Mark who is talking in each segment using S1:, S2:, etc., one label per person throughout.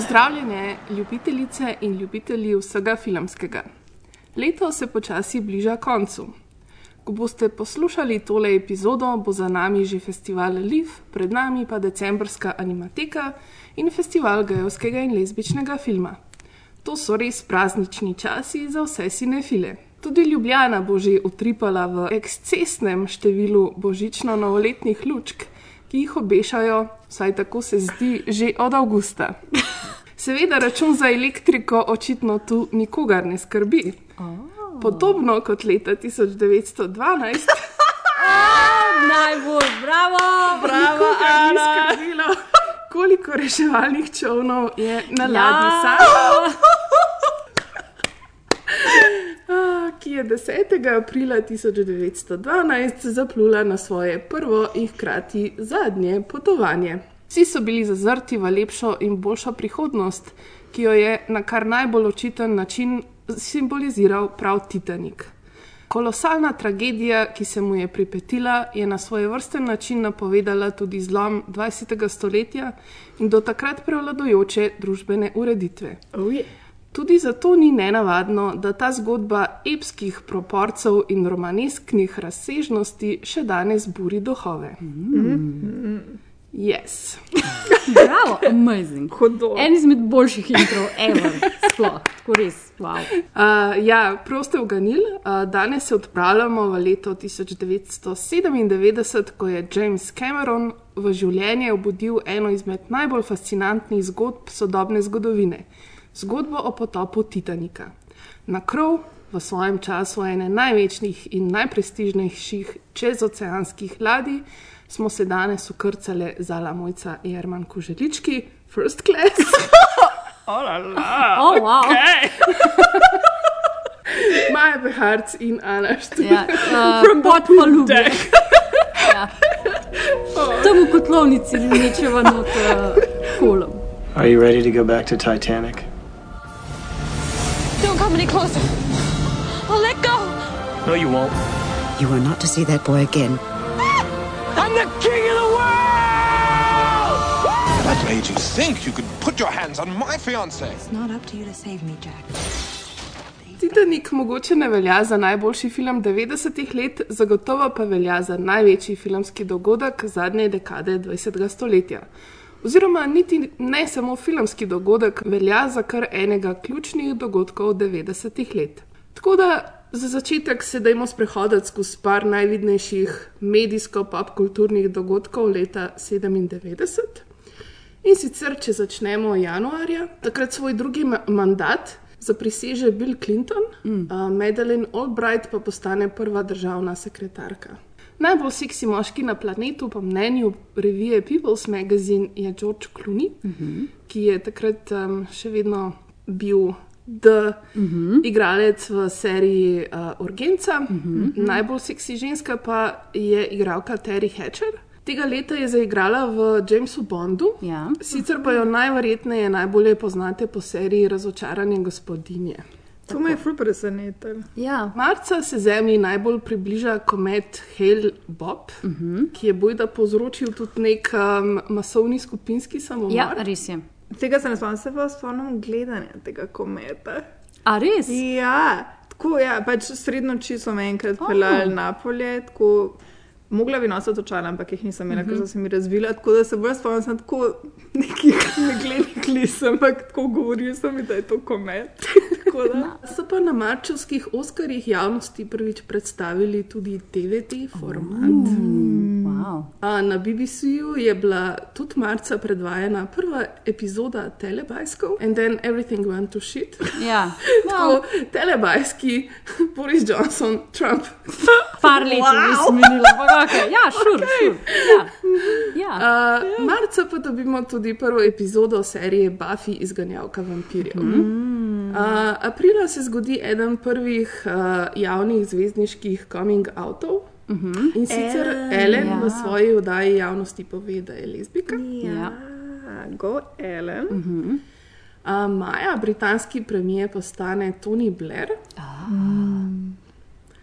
S1: Pozdravljene, ljubitelice in ljubitelji vsega filmskega. Leto se počasi bliža koncu. Ko boste poslušali tole epizodo, bo za nami že festival Liv, pred nami pa decembrska animateka in festival gejovskega in lezbičnega filma. To so res praznični časi za vse sinefile. Tudi Ljubljana bo že utripala v ekscesnem številu božično-novoletnih lučk, ki jih obešajo, vsaj tako se zdi, že od avgusta. Seveda račun za elektriko očitno tu nikogar ne skrbi. Podobno kot leta 1912,
S2: Najbolj, bravo, bravo, Ana.
S1: skrbilo, koliko reševalnih čovnov je na ladji
S2: Ja.
S1: Sava. Ah, Ki je 10. aprila 1912 zaplula na svoje prvo in hkrati zadnje potovanje. Vsi so bili zazrti v lepšo in boljšo prihodnost, ki jo je na kar najbolj očiten način simboliziral prav Titanik. Kolosalna tragedija, ki se mu je pripetila, je na svoj vrsten način napovedala tudi zlom 20. stoletja in do takrat prevladojoče družbene ureditve.
S2: Oh, yeah.
S1: Tudi zato ni nenavadno, da ta zgodba epskih proporcev in romanesknih razsežnosti še danes buri duhove. Yes.
S2: Bravo, amazing.
S3: Hudo.
S2: En izmed boljših introv, ever, sploh, tako res, wow.
S1: Uh, ja, prav ste uganili. Uh, danes se odpravljamo v leto 1997, ko je James Cameron v življenje obudil eno izmed najbolj fascinantnih zgodb sodobne zgodovine - zgodbo o potopu Titanika. Na krov v svojem času ene največjih in najprestižnejših čezoceanskih ladij smo se danes ukrcali za Mojca Jerman Kuželički, first class.
S2: Oh, wow.
S1: Maja Beharc in Ana Štur.
S2: Ja, uh, pod polubje. Ja. Tam v kotlovnici nečeva not uh, kolom.
S4: Are you ready to go back to Titanic?
S5: Don't come any closer. I'll let go.
S4: No, you won't.
S6: You are not to see that boy again.
S7: I'm the king of the world!
S8: What made you think you could put your hands on my fiance?
S6: It's not up to you to save me, Jack.
S1: Titanik mogoče ne velja za najboljši film 90-ih let, zagotovo pa velja za največji filmski dogodek zadnje dekade 20. stoletja. Oziroma, niti ne samo filmski dogodek, velja za kar enega ključnih dogodkov 90-ih let. Tako da za začetek se dajmo sprehoditi skozi par najvidnejših medijsko-popkulturnih dogodkov leta 97. In sicer, če začnemo januarja, takrat svoj drugi ma mandat zapriseže Bill Clinton, mm. uh, Madeleine Albright pa postane prva državna sekretarka. Najbolj seksi moški na planetu, po mnenju revije People's Magazine, je George Clooney, mm -hmm. ki je takrat um, še vedno bil. The mm -hmm. igralec v seriji uh, Urgenca, mm -hmm. najbolj seksi ženska pa je igralka Terry Hatcher. Tega leta je zaigrala v Jamesu Bondu,
S2: Ja.
S1: sicer pa jo najverjetneje najbolje poznate po seriji Razočaranje gospodinje.
S3: To me je ful presenetilo.
S2: Ja.
S1: Marca se Zemlji najbolj približa komet Hale Bob, uh -huh. ki je bojda povzročil tudi nek um, masovni skupinski samomor.
S2: ja, res je.
S3: Tega se ne spomnim, se pa spomnim gledanja tega kometa.
S2: A res?
S3: Ja, tako ja, pač srednjo noči so me enkrat peljali na polje, tako mogla bi nositi očala, ampak jih nisem imela, ker so se mi razvila, tako da se bolj spomnim, sem tako nekih meglenih lis, ampak tako govoril sem mi, da je to komet.
S1: So pa na marčevskih Oskarjih javnosti prvič predstavili tudi TVT format.
S2: Wow.
S1: A, Na BBC-ju je bila tudi marca predvajana prva epizoda telebajskov, and then everything went to shit.
S2: Ja.
S1: Tako telebajski Boris Johnson, Trump.
S2: Par let wow. minilo, ampak okay. ja, šur, okay. šur. Ja. ja. Ja.
S1: Uh, marca pa dobimo tudi prvo epizodo serije Buffy izganjavka vampirjev. Mm. Uh, aprila se zgodi eden prvih uh, javnih zvezdniških coming outov. Uh -huh. In sicer
S3: Ellen,
S1: Ellen
S2: ja.
S1: v svoji oddaji javnosti pove, da je lezbika.
S2: Ja.
S3: Go Ellen.
S1: Uh -huh. uh, maja britanski premijer postane Tony Blair.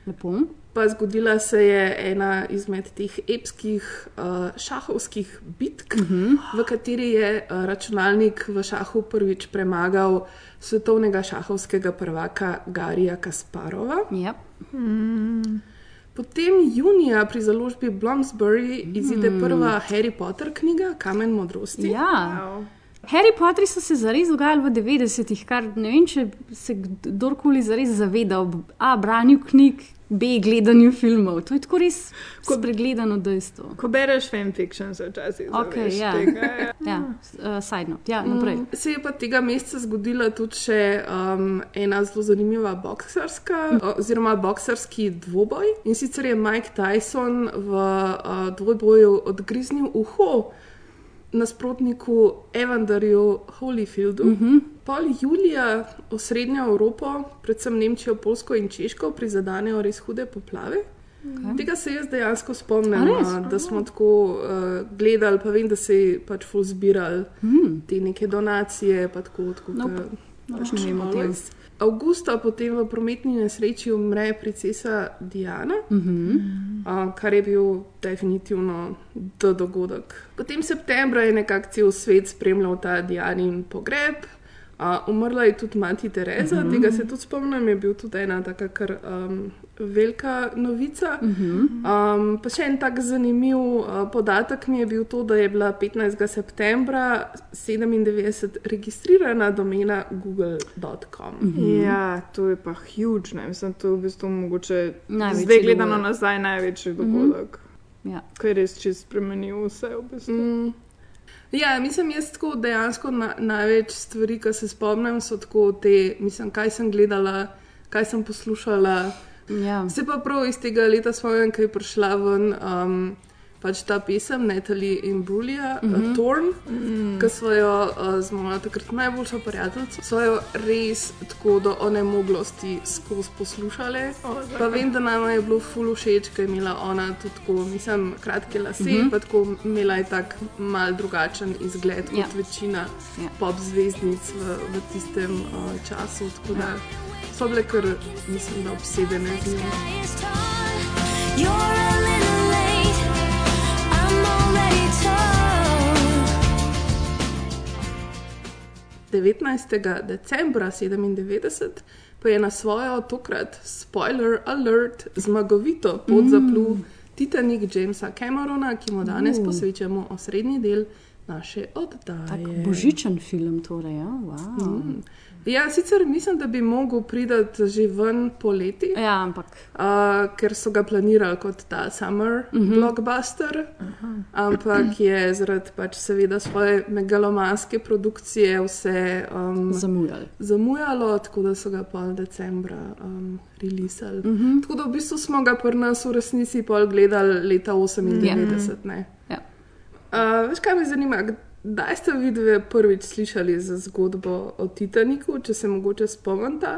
S2: Lepo.
S1: Pa zgodila se je ena izmed teh epskih uh, šahovskih bitk, uh -huh. v kateri je uh, računalnik v šahu prvič premagal svetovnega šahovskega prvaka Garija Kasparova.
S2: Ja.
S1: Potem junija pri založbi Bloomsbury izide prva Harry Potter knjiga Kamen modrosti.
S2: ja.
S3: Wow.
S2: Harry Potteri so se zares dogajali v 90-ih, kar ne vem, če se kdorkoli zares zaveda ob A. branju knjig, B. gledanju filmov. To je tako res spregledano dejstvo.
S3: Ko bereš fanfiction, se včasih
S2: Okej,
S3: zaveš
S2: ja.
S3: tega. Ja.
S2: Ja, uh, side note, ja, naprej.
S1: Se je pa tega meseca zgodila tudi še um, ena zelo zanimiva boksarska, oziroma boksarski dvoboj. In sicer je Mike Tyson v uh, dvoboju odgriznil uho nasprotniku Evandarju Holyfieldu. Uh -huh. Pol julija osrednjo Evropo, predvsem Nemčijo, Polsko in Češko, prizadenejo res hude poplave. Okay. Tega se jaz dejansko spomnim,
S2: res?
S1: da smo tako uh, gledali, pa vem, da se je pač ful zbirali mm. te neke donacije. pa Tako, tako,
S2: Nope.
S1: ka-
S2: Pač ne vem o tem.
S1: always. Avgusta potem v prometni nesreči umre princesa Diana,
S2: Uh -huh.
S1: uh, kar je bil definitivno do dogodek. Potem septembra je nekako cel svet spremljal ta Dianin pogreb. Uh, umrla je tudi mati Tereza, uh -huh. tega se tudi spomnim, je bil tudi ena taka kar um, velika novica. Uh -huh. um, pa še en tak zanimiv uh, podatek mi je bil to, da je bila 15. septembra 97 registrirana domena google.com. Uh -huh.
S3: Ja, to je pa huge, ne mislim, to je v bistvu mogoče
S2: Največji
S3: zdaj gledano
S2: dogodek.
S3: nazaj največji dogodek,
S2: Ja.
S3: ki je res čist spremenil vse v bistvu.
S1: Mm. Ja, mislim, jaz tako dejansko na, največ stvari, ki se spomnim, so tako te, mislim, kaj sem gledala, kaj sem poslušala.
S2: Ja.
S1: Se pa prav iz tega leta spomnim, ko je prišla ven um, pač ta pesem Natalie in Brulija, mm -hmm. uh, Torn, mm -hmm. ki so jo uh, z mojo takrat najboljšo prijateljico, so jo res tako do onemoglosti skozi poslušale.
S3: O,
S1: Pa vem, da nam je bilo ful všeč, ker je imela ona tudi tako, mislim, kratke lase, mm -hmm. pa tako imela je tak mal drugačen izgled kot
S2: Ja.
S1: večina
S2: Ja.
S1: pop zvezdnic v, v tistem uh, času. Tako da so bile kar, mislim, da obsedene z njo.
S5: You're a
S1: 19. decembra 97 pa je na svojo tokrat, spoiler alert, zmagovito pot mm. zaplul Titanic Jamesa Camerona, ki mu danes uh. posvečamo osrednji del naše oddaje.
S2: Tak božičen film, torej. Ja, wow. mm.
S1: Ja, sicer mislim, da bi mogel priti že ven poleti,
S2: ja ampak
S1: uh, ker so ga planirali kot ta summer uh -huh. blockbuster, -huh. ampak je zaradi pač seveda svoje megalomanske produkcije vse um,
S2: zamujali.
S1: zamujalo, tako da so ga pol decembra um, releasali. Uh -huh. Tako da v bistvu smo ga pri nas v resnici pol gledali leta 98. Yeah.
S2: Ja.
S1: Uh, veš, kaj me zanima? Kdaj ste vidve prvič slišali za zgodbo o Titaniku, če se mogoče spomnite?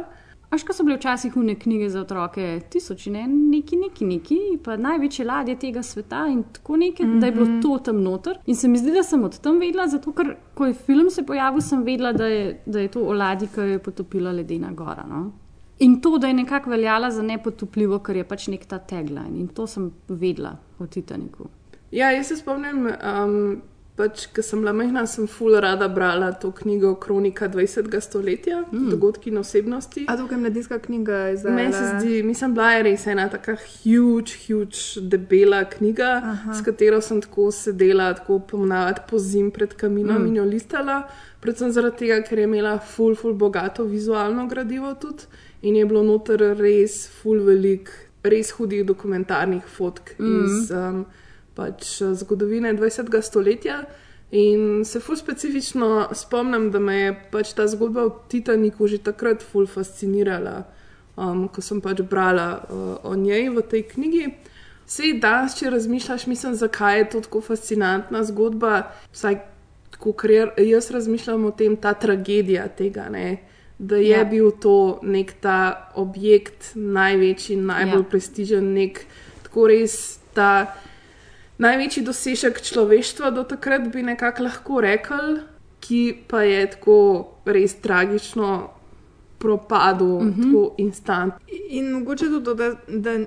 S2: Až ko so bile včasih une knjige za otroke, tisoč in en, neki, neki, neki, pa največje ladje tega sveta in tako nekaj, mm -hmm. da je bilo to tam noter. In se mi zdi, da sem od tam vedela, zato ker ko je film se pojavil, sem vedela, da je, da je to o ladji, ki jo je potopila ledena gora. No? In to, da je nekako veljala za nepotopljivo, ker je pač nek ta tagline. In to sem vedela o Titaniku.
S1: Ja, jaz se spomnim, um, pač, ko sem bila majhna, sem ful rada brala to knjigo Kronika 20. stoletja, mm. dogodki in osebnosti.
S3: A tukaj mladinska knjiga izdaja?
S1: Meni se zdi, mislim, bila je res ena taka huge, huge, debela knjiga, Aha. s katero sem tako sedela, tako pomnavati po zim pred kaminom mm. in jo listala. Predvsem zaradi tega, ker je imela ful, ful bogato vizualno gradivo tudi in je bilo noter res ful velik, res hudih dokumentarnih fotk mm. iz um, pač zgodovine 20. stoletja. In se ful specifično spomnim, da me je pač ta zgodba o Titaniku že takrat ful fascinirala, um, ko sem pač brala uh, o njej v tej knjigi. Sej danes, če razmišljaš, mislim, zakaj je to tako fascinantna zgodba, vsaj tako, ker jaz razmišljam o tem, ta tragedija tega, ne? da je ja. Bil to nek ta objekt, največji, najbolj. Ja. prestižen, nek tako res ta največji dosežek človeštva do takrat, bi nekako lahko rekel, ki pa je tako res tragično propadel, uh -huh. tako instant.
S3: In mogoče tudi da, da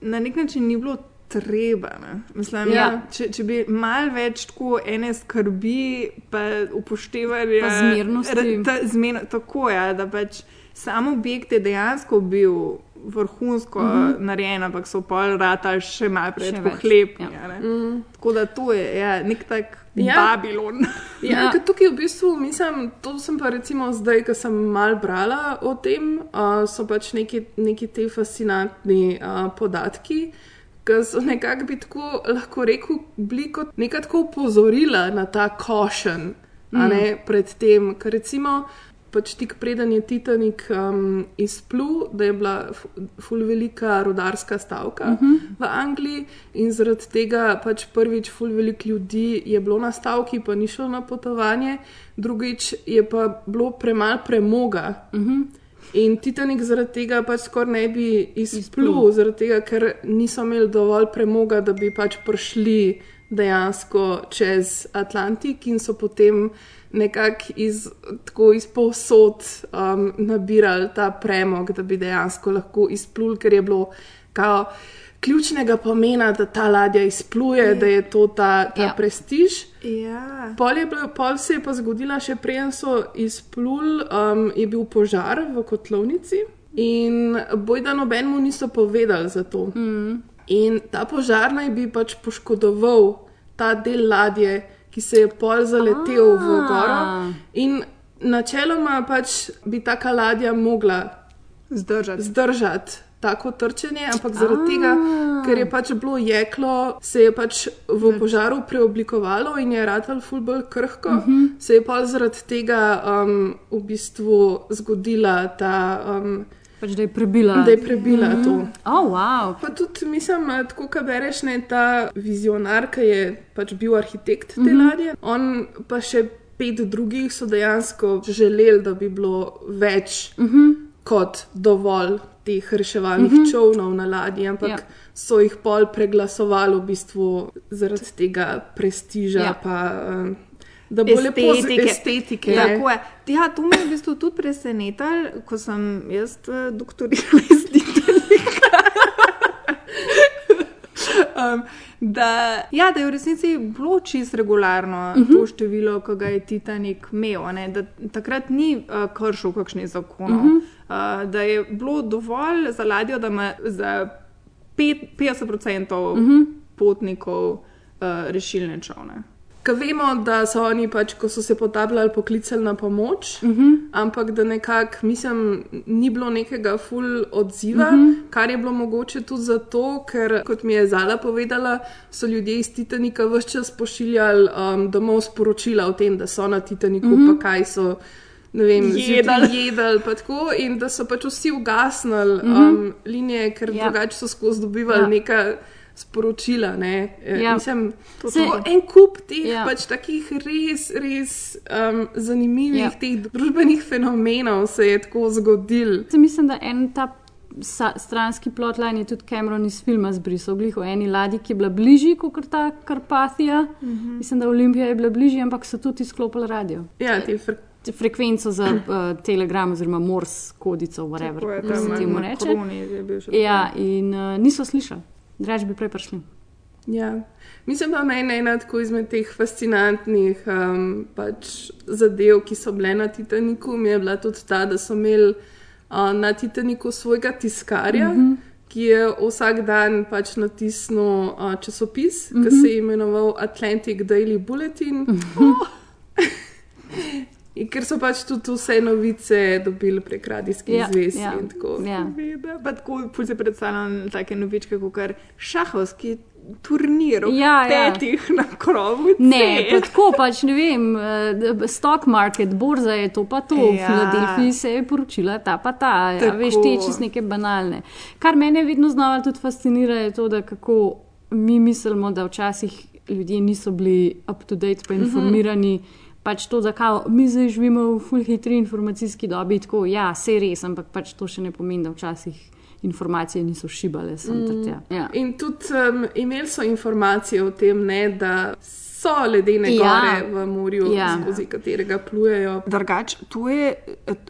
S3: na nek način ni bilo treba. Ne? Mislim,
S2: Ja.
S3: ja. če, če bi malo več tako ene skrbi, pa upoštevali
S2: zmernosti.
S3: Ta, zmen, tako je, ja, da pač sam objekt je dejansko bil vrhunsko uh -huh. narejen, ampak so pol ratali še malo pred
S2: Mhm. Še več,
S3: pohlepi.
S2: ja.
S3: Ja. Mm. Tako da to je ja, nek tak
S1: Ja.
S3: Babilon.
S1: Ja,
S2: Ja.
S1: Tukaj v bistvu mislim, to sem pa recimo zdaj, ko sem mal brala o tem, uh, so pač neki, neki te fascinantni uh, podatki, ki so nekako bi tako lahko rekel, bili kot neka tako upozorila na ta košen, a ne pred tem, ker recimo. Pač tik preden je Titanik um, izplul, da je bila fu- ful velika rudarska stavka uh -huh. v Angliji, in zaradi tega pač prvič ful veliko ljudi je bilo na stavki, pa ni šlo na potovanje, drugič je pa bilo premalo premoga. Uh -huh. In Titanik zaradi tega pač skoraj ne bi izplul, zaradi tega, ker niso imeli dovolj premoga, da bi pač prišli dejansko čez Atlantik in so potem nekako iz, tako iz povsod um, nabirali ta premog, da bi dejansko lahko izplul, ker je bilo kao ključnega pomena, da ta ladja izpluje, da je to ta, ta
S2: Ja.
S1: ja. prestiž.
S3: Ja.
S1: Pol, je bilo, pol se je pa zgodila, še preden so izpluli, um, je bil požar v kotlovnici in bojda nobenemu niso povedali za to. Mm. In ta požar naj bi pač poškodoval ta del ladje, ki se je pol zaletel v goro. In načeloma pač bi taka ladja mogla
S3: Zdržati.
S1: zdržati tako trčenje, ampak zaradi tega, ker je pač bilo jeklo, se je pač v požaru preoblikovalo in je ratal ful bolj krhko, uh -huh. se je pa zaradi tega um, v bistvu zgodila ta, um,
S2: Pač, da je prebila.
S1: da je prebila mm -hmm. to.
S2: Oh, wow.
S1: Pa tudi, mislim, eh, tako kot bereš, ne, ta vizionar, ki je pač bil arhitekt te mm -hmm. ladje, on pa še pet drugih so dejansko želeli, da bi bilo več mm -hmm. kot dovolj teh reševalnih mm -hmm. čovnov na ladji, ampak
S2: Ja.
S1: so jih pol preglasovali v bistvu zaradi tega prestiža.
S2: Ja.
S1: Pa, eh, Da bo lepo z
S3: Estetike.
S1: estetike.
S3: Ja, tako je. Ja, to me je v bistvu tudi presenetilo, ko sem jaz eh, doktorirala iz Titanika. um, da, ja, da je v resnici bilo čist regularno uh -huh. to število, ki ga je Titanik imel. Ne, da takrat ni uh, kršil kakšnih zakonov. Uh -huh. uh, da je bilo dovolj za ladjo, da ima za pet, 50% uh -huh. potnikov uh, rešilne čovne.
S1: Ker vemo, da so oni pač, ko so se potapljali, poklicali na pomoč, uh -huh. ampak da nekako, mislim, ni bilo nekega full odziva, uh -huh. kar je bilo mogoče tudi zato, ker, kot mi je Zala povedala, so ljudje iz Titanika vse čas pošiljali um, domov sporočila o tem, da so na Titaniku, uh -huh. pa kaj so. Ne vem,
S3: Jedli.
S1: jedli, jedli, pa tako, in da so pač vsi ugasnili um, linije, ker
S2: Ja.
S1: drugače so skozi dobivali
S2: Ja.
S1: ja. neka sporočila. Ne? E,
S2: Ja.
S1: Mislim,
S2: Se-
S1: to en kup teh
S2: Ja.
S1: pač takih res, res um, zanimivih
S2: Ja.
S1: teh družbenih fenomenov se je tako zgodil.
S2: Se mislim, da en ta sa, stranski plotline je tudi Cameron iz filma zbrisal, glih o eni ladji, ki je bila bližji kot ta Karpatija. Uh
S1: Mhm.
S2: -huh. Mislim, da Olimpija je bila bližji, ampak so tudi izklopili radio.
S1: Ja, te fr
S2: Te Frekvenco za uh, telegram oziroma mors kodico, whatever, kako se temu reče. Ja, in uh, niso slišali, drugače bi prej prišli.
S1: ja. Mislim, da meni ena tako izmed teh fascinantnih um, pač zadev, ki so bile na Titaniku, mi je bila tudi ta, da so imeli uh, na Titaniku svojega tiskarja. Mm -hmm. Ki je vsak dan pač natisnil uh, časopis, mm -hmm. ki se je imenoval Atlantic Daily Bulletin. In ker so pač tudi vse novice dobili prek radijskih
S2: Ja,
S1: zvez
S2: ja,
S1: in tako.
S2: ja.
S3: Veda, pa tako si predstavljam take novičke, kot kar šahovski turnir, v
S2: Ja, ja.
S3: petih na krovu.
S2: Ne, pa tako pač ne vem, eh, stock market, borza je to pa to, v
S3: Ja.
S2: Filadelfiji se je poročila ta pa ta, ja,
S3: Tako.
S2: veš, te čez neke banalne. Kar mene vedno znova tudi fascinira je to, da kako mi mislimo, da včasih ljudje niso bili up to date pa informirani. Mm -hmm. Pač to, da kao, mi zdaj živimo v full hitri informacijski dobi, tako ja, se res, ampak pač to še ne pomeni, da včasih informacije niso šibale sem mm. tja. Ja.
S1: In tudi um, imeli so informacije o tem, ne, da so ledene
S2: Ja.
S1: gore v morju,
S2: Ja.
S1: skozi katerega plujejo.
S3: Drugač, tu je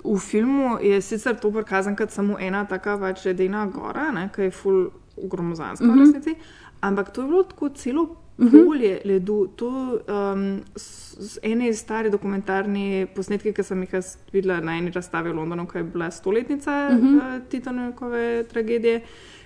S3: v filmu je sicer to prikazano kot samo ena taka pač ledena gora, ne, ki je full gromozanska mm -hmm. v resnici, ampak to je bilo tako celo polje ledu. To um, s, s ene stare dokumentarne posnetke, ki sem jih jaz videla na eni razstavi v Londonu, ko je bila stoletnica mm -hmm. Titanovkove tragedije,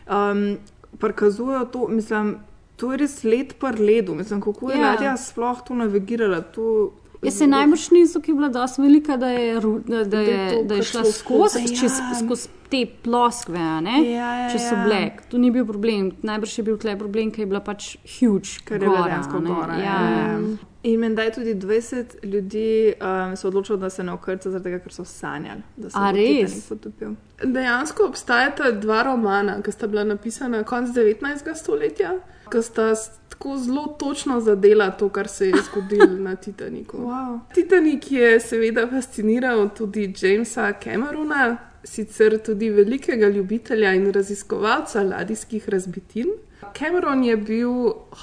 S3: um, prikazujejo to, mislim. To je res let par ledu, mislim, kako je
S2: Ja.
S3: ja. ladja sploh to navigirala. To,
S2: Ja, se najbrž niso, ki je bila dosti velika, da je, da, da
S3: Da je
S2: je,
S3: to
S2: da je šla skozi,
S3: skozi,
S2: čez,
S3: ja.
S2: skozi te ploskve, ne?
S3: Ja, ja,
S2: če so
S3: ja.
S2: black. To ni bil problem. Najbrž je bil tle problem, ker je bila pač huge.
S3: Kar je bila
S2: gora,
S3: dejansko
S2: a ne.
S3: gora.
S2: Ja, ja.
S3: In menda je tudi 20 ljudi um, se odločilo, da se ne okrca, zaradi tega, ker so sanjali, da se? Titanic potopil.
S1: Dejansko obstajata dva romana, ki sta bila napisana konec 19. stoletja, ki sta tako zelo točno zadela to, kar se je zgodilo na Titaniku.
S3: Wow.
S1: Titanik je seveda fasciniral tudi Jamesa Camerona, sicer tudi velikega ljubitelja in raziskovalca ladijskih razbitin. Cameron je bil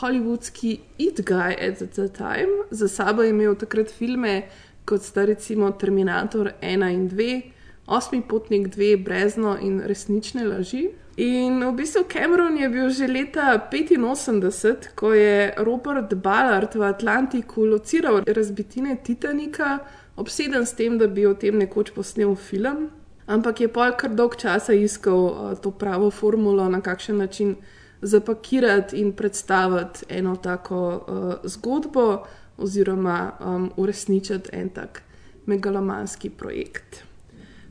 S1: hollywoodski it guy at the time, za sabo je imel takrat filme kot sta recimo Terminator 1 in 2, Osmi potnik 2, Brezno in resnične laži. In v bistvu Cameron je bil že leta 85, ko je Robert Ballard v Atlantiku lociral razbitine Titanika, obseden s tem, da bi o tem nekoč posnel film. Ampak je pol kar dolg časa iskal uh, to pravo formulo, na kakšen način zapakirati in predstaviti eno tako uh, zgodbo, oziroma um, uresničiti en tak megalomanski projekt.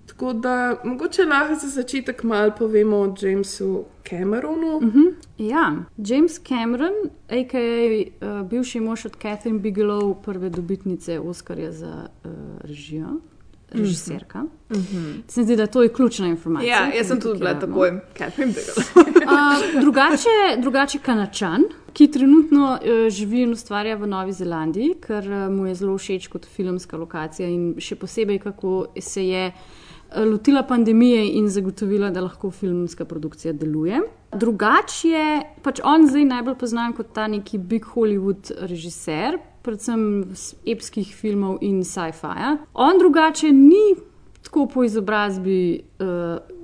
S1: Tako da mogoče lahko za začetek malo povemo o Jamesu Cameronu. Uh -huh.
S2: Ja, James Cameron, a.k.a. Uh, bivši mož od Catherine Bigelow, prve dobitnice Oscarja za uh, režijo, režiserka. Mm -hmm. Se mi zdi, da to je ključna informacija.
S3: Ja, jaz sem tudi bila takoj. Catherine Bigelow.
S2: Uh, drugače, drugače Kanačan, ki trenutno uh, živi in ustvarja v Novi Zelandiji, ker uh, mu je zelo všeč kot filmska lokacija in še posebej, kako se je uh, lotila pandemije in zagotovila, da lahko filmska produkcija deluje. Drugače je pač on zdaj najbolj znan kot ta neki big Hollywood režiser, predvsem epskih filmov in sci-fi. On drugače ni tako po izobrazbi uh,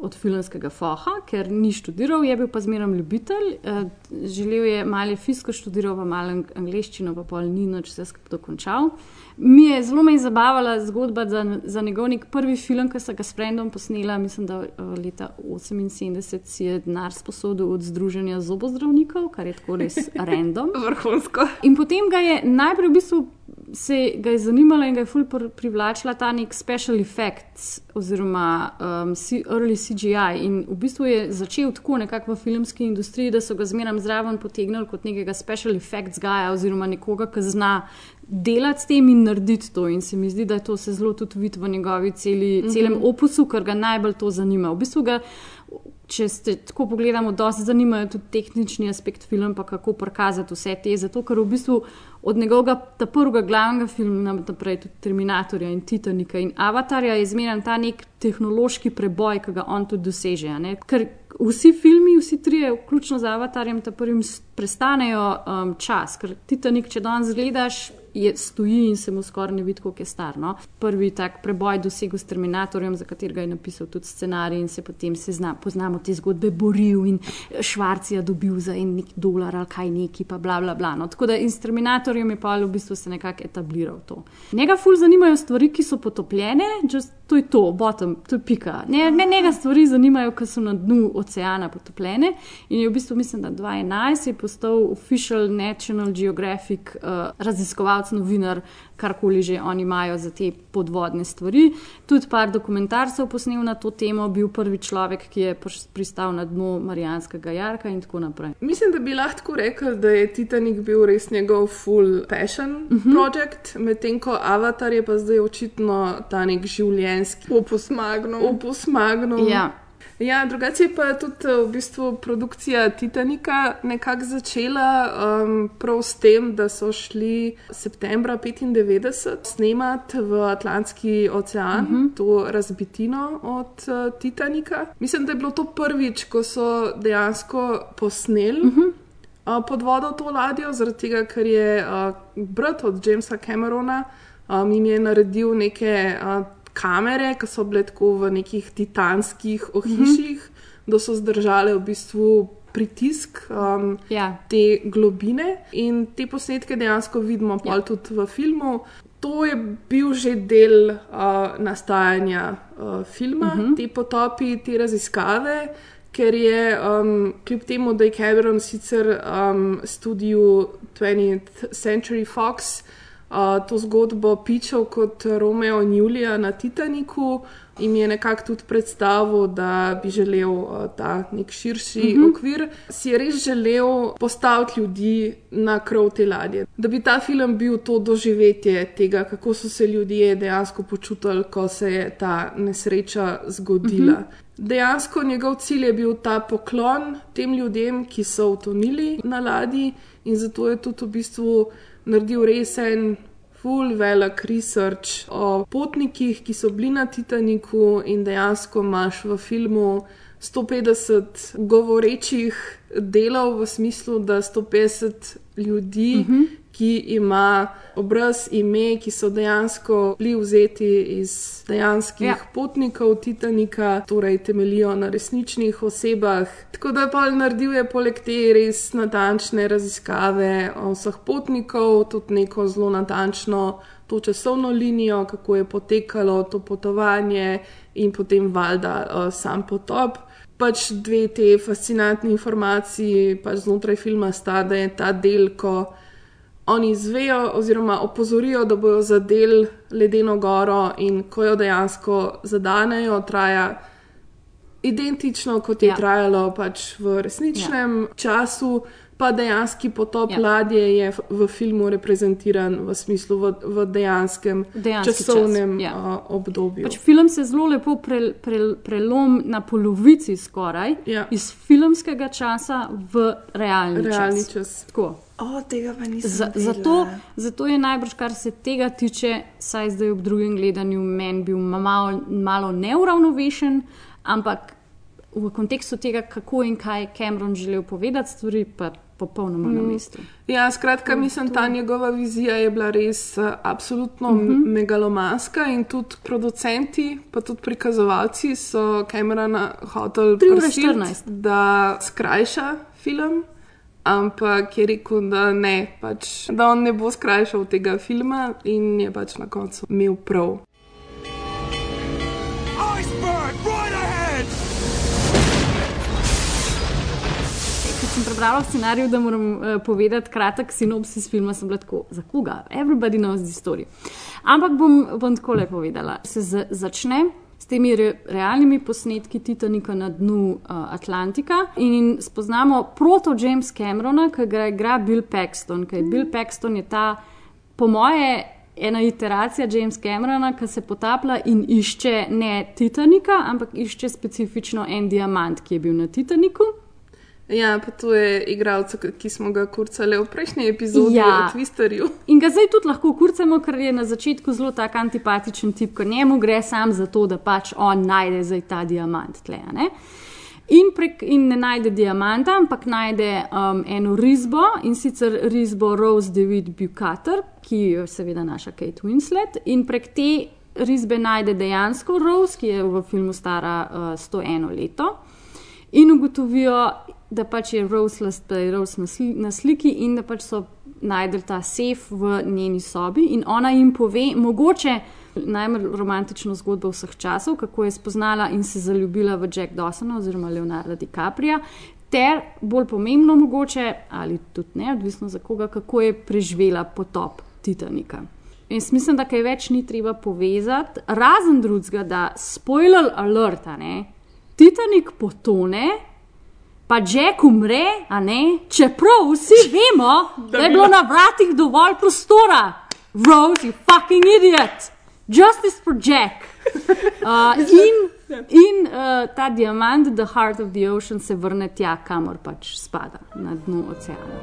S2: od filmskega foha, ker ni študiral, je bil pa zmeraj ljubitelj. Uh, želel je malo fisko študiral, pa malo ang- angleščino, pa pol ni noč vse skupaj dokončal. Mi je zelo me je zabavala zgodba za, za njegov nek prvi film, ki so ga s Frendom posnela, mislim, da uh, leta 78 si je denar sposodil od Združenja zobozdravnikov, kar je tako res random.
S3: Vrhunsko.
S2: In potem ga je najprej v bistvu se ga je zanimala in ga je ful pr- privlačila ta nek special effects oziroma um, early CGI. In v bistvu je začel tako nekako v filmski industriji, da so ga zmeraj zraven potegnili kot nekega special effects gaja oziroma nekoga, ki zna delati s tem in narediti to. In se mi zdi, da je to se zelo tudi vidi v njegovi celi, celem opusu, ker ga najbolj to zanima. V bistvu ga če ste tako pogledamo, dosti zanimajo tudi tehnični aspekt filma, pa kako prikazati vse te. Zato, ker v bistvu od njegovega ta prvega glavnega filma naprej, tudi Terminatorja in Titanika in Avatarja, je zmeren ta nek tehnološki preboj, ki ga on tudi doseže. Ker vsi filmi, vsi trije, vključno z Avatarjem, ta prvim prestanejo um, čas, ker Titanik, če danes gledaš. Je stoji in se mu skoraj ne vidi, kako je star. No? Prvi tak preboj dosegel s Terminatorjem, za katerega je napisal tudi scenarij, in se potem se zna, poznamo te zgodbe, boril in Švarcija dobil za en nek dolar ali kaj neki, pa bla bla bla. No? Tako da in s Terminatorjem je pa v bistvu se nekako etabliral to. Njega ful zanimajo stvari, ki so potopljene, just, to je to, bottom, to je pika. Ne, ne, njega stvari zanimajo, ki so na dnu oceana potopljene. In je v bistvu, mislim, da 2011 je postal official National Geographic uh, raziskovalec, novinar, karkoli že oni imajo za te podvodne stvari. Tudi par dokumentarcev posnel na to temo, bil prvi človek, ki je pristal na dno Marijanskega jarka in tako naprej.
S1: Mislim, da bi lahko rekel, da je Titanic bil res njegov full passion uh
S2: Mhm.
S1: -huh. project, medtem ko Avatar je pa zdaj očitno ta nek življenjski
S3: Opus magnum.
S1: opus magnum.
S2: Ja.
S1: Ja, drugače je pa tudi v bistvu produkcija Titanika nekako začela um, prav s tem, da so šli septembra 95 snemati v Atlantski ocean uh -huh. to razbitino od uh, Titanika. Mislim, da je bilo to prvič, ko so dejansko posneli. Uh -huh. uh, pod vodo to ladjo, zaradi tega, ker je uh, brat od Jamesa Camerona um, jim je naredil neke uh, kamere, ki so bile tako v nekih titanskih ohišjih, mm -hmm. da so zdržale v bistvu pritisk um,
S2: Ja.
S1: te globine in te posnetke dejansko vidimo ja. tudi v filmu. To je bil že del uh, nastajanja uh, filma, uh -huh. te potopi, te raziskave, ker je um, kljub temu, da je Cameron sicer um, studiu 20th Century Fox uh, to zgodbo pičal kot Romeo in Julija na Titaniku. In je nekako tudi predstavil, da bi želel uh, ta nek širši mm -hmm. okvir, si je res želel postaviti ljudi na krov te ladje. Da bi ta film bil to doživetje tega, kako so se ljudje dejansko počutili, ko se je ta nesreča zgodila. Mm -hmm. Dejansko njegov cilj je bil ta poklon tem ljudem, ki so utonili na ladji, in zato je tudi v bistvu naredil resen full velik research o potnikih, ki so bili na Titaniku, in dejansko imaš v filmu 150 govorečih delov, v smislu, da 150 ljudi, uh -huh. Ki ima obraz, ime, ki so dejansko bili vzeti iz dejanskih
S2: Ja.
S1: potnikov Titanika, torej temelijo na resničnih osebah. Tako da pa naredil je poleg te res natančne raziskave o vseh potnikov, tudi neko zelo natančno to časovno linijo, kako je potekalo to potovanje in potem valjda sam potop. Pač dve te fascinantni informaciji pač znotraj filma sta, da je ta del, ko oni izvejo oziroma opozorijo, da bojo zadel ledeno goro in ko jo dejansko zadanejo, traja identično, kot je
S2: Ja.
S1: ja. trajalo pač v resničnem ja. času. Pa dejanski potop
S2: Ja.
S1: ladje je v, filmu reprezentiran v smislu v, v dejanskem
S2: Dejanski čas,
S1: časovnem
S2: ja.
S1: ja. uh, obdobju.
S2: Pač film se zelo lepo pre, pre, prelom na polovici skoraj
S1: Ja.
S2: iz filmskega časa v realni,
S1: Realni
S2: čas.
S1: čas.
S2: Tako.
S3: O, tega pa nisem
S2: Za, zato, zato je najbrž, kar se tega tiče, saj zdaj ob drugem gledanju meni bil ma- malo, malo neuravnovešen, ampak v kontekstu tega, kako in kaj Cameron želel povedati, stvari pa popolnoma na mestu.
S1: Ja, skratka, mislim, ta njegova vizija je bila res uh, absolutno uh
S2: Mhm.
S1: -huh. megalomanska in tudi producenti, pa tudi prikazovalci so Camerona hoteli
S2: 3 ure
S1: prisilit,
S2: 14.
S1: da skrajša film. Ampak je rekel, da ne, pač, da on ne bo skrajšal tega filma, in je pač na koncu imel prav.
S8: Iceberg, right ahead!
S2: Ko sem prebrala v scenariju, da moram uh, povedati kratek sinopsis filma, sem bila tako, za koga? Everybody knows the story. Ampak bom, bom tako le povedala. Se z, začne s temi re, realnimi posnetki Titanika na dnu uh, Atlantika in spoznamo proto James Camerona, ki ga igra Bill Paxton. Ker Bill Paxton je ta, po moje, ena iteracija James Camerona, ki se potaplja in išče ne Titanika, ampak išče specifično en diamant, ki je bil na Titaniku.
S1: Ja, pa to je igralec, ki smo ga kurcali v prejšnji epizodi
S2: Ja.
S1: o Twisterju.
S2: In ga zdaj tudi lahko kurcamo, ker je na začetku zelo tak antipatičen tip, ker njemu gre sam za to, da pač on najde zdaj ta diamant. Tle, ne? in, prek, in ne najde diamanta, ampak najde um, eno risbo in sicer risbo Rose David Bukater, ki je seveda naša Kate Winslet. In prek te risbe najde dejansko Rose, ki je v filmu stara uh, 101 leto. In ugotovijo, da pač je Rose, las- da je Rose na, sli, na sliki in da pač so najdel ta sef v njeni sobi. In ona jim pove, mogoče najbolj romantično zgodbo vseh časov, kako je spoznala in se zaljubila v Jack Dawsona oziroma Leonarda DiCapria. ter bolj pomembno mogoče, ali tudi ne, odvisno za koga, kako je preživela potop Titanika. In mislim, da kaj več ni treba povezati, razen drugega, da spoiler alert, ne, Titanik potone, pa Jack umre, a ne, čeprav vsi vemo, da je bilo na vratih dovolj prostora. Rose, you fucking idiot! Justice for Jack. Uh, in in uh, ta diamant, the heart of the ocean, se vrne tja, kamor pač spada, na dno oceana.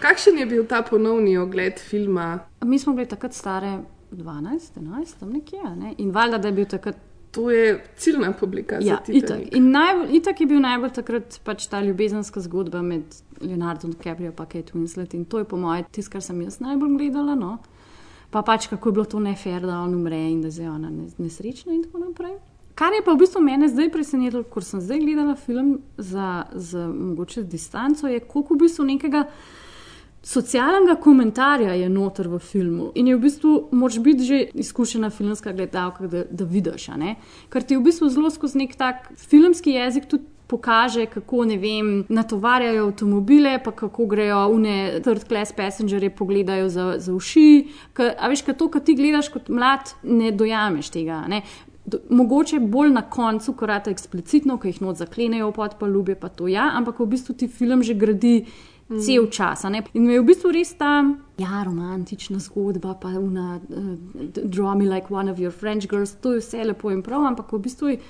S1: Kakšen je bil ta ponovni ogled filma?
S2: Mi smo bili takrat stare 12, 11, tam nekje, ne? in valjda, da je bil takrat.
S1: To je ciljna publika. za
S2: Ja,
S1: Titanic.
S2: itak. In najbolj, itak je bil najbolj takrat pač ta ljubezenska zgodba med Leonardom DiCaprio in Kate Winslet. In to je po mojem tisto, kar sem jaz najbolj gledala. No? Pa pač kako je bilo to nefer, da on umre in da je ona nes- nesrečna in tako naprej. Kar je pa v bistvu mene zdaj presenetilo, ko sem zdaj gledala film za, za mogoče distanco, je koliko v bistvu nekega socialnega komentarja je noter v filmu. In je v bistvu, moraš biti že izkušena filmska gledalka, da, da vidiš. Ker ti v bistvu zelo skozi nek tak filmski jezik tudi pokaže, kako ne vem, natovarjajo avtomobile, pa kako grejo une third class passengerje pogledajo za, za uši. Ka, a veš, kaj to, kar ti gledaš kot mlad, ne dojameš tega. Ne? Mogoče bolj na koncu, ko rata eksplicitno, ko jih not zaklenejo v podpalubje, pa to ja, ampak v bistvu ti film že gradi cel čas. a ne. In je v bistvu res ta ja, romantična zgodba, pa una uh, Draw me like one of your French girls, to je vse lepo in prav, ampak v bistvu je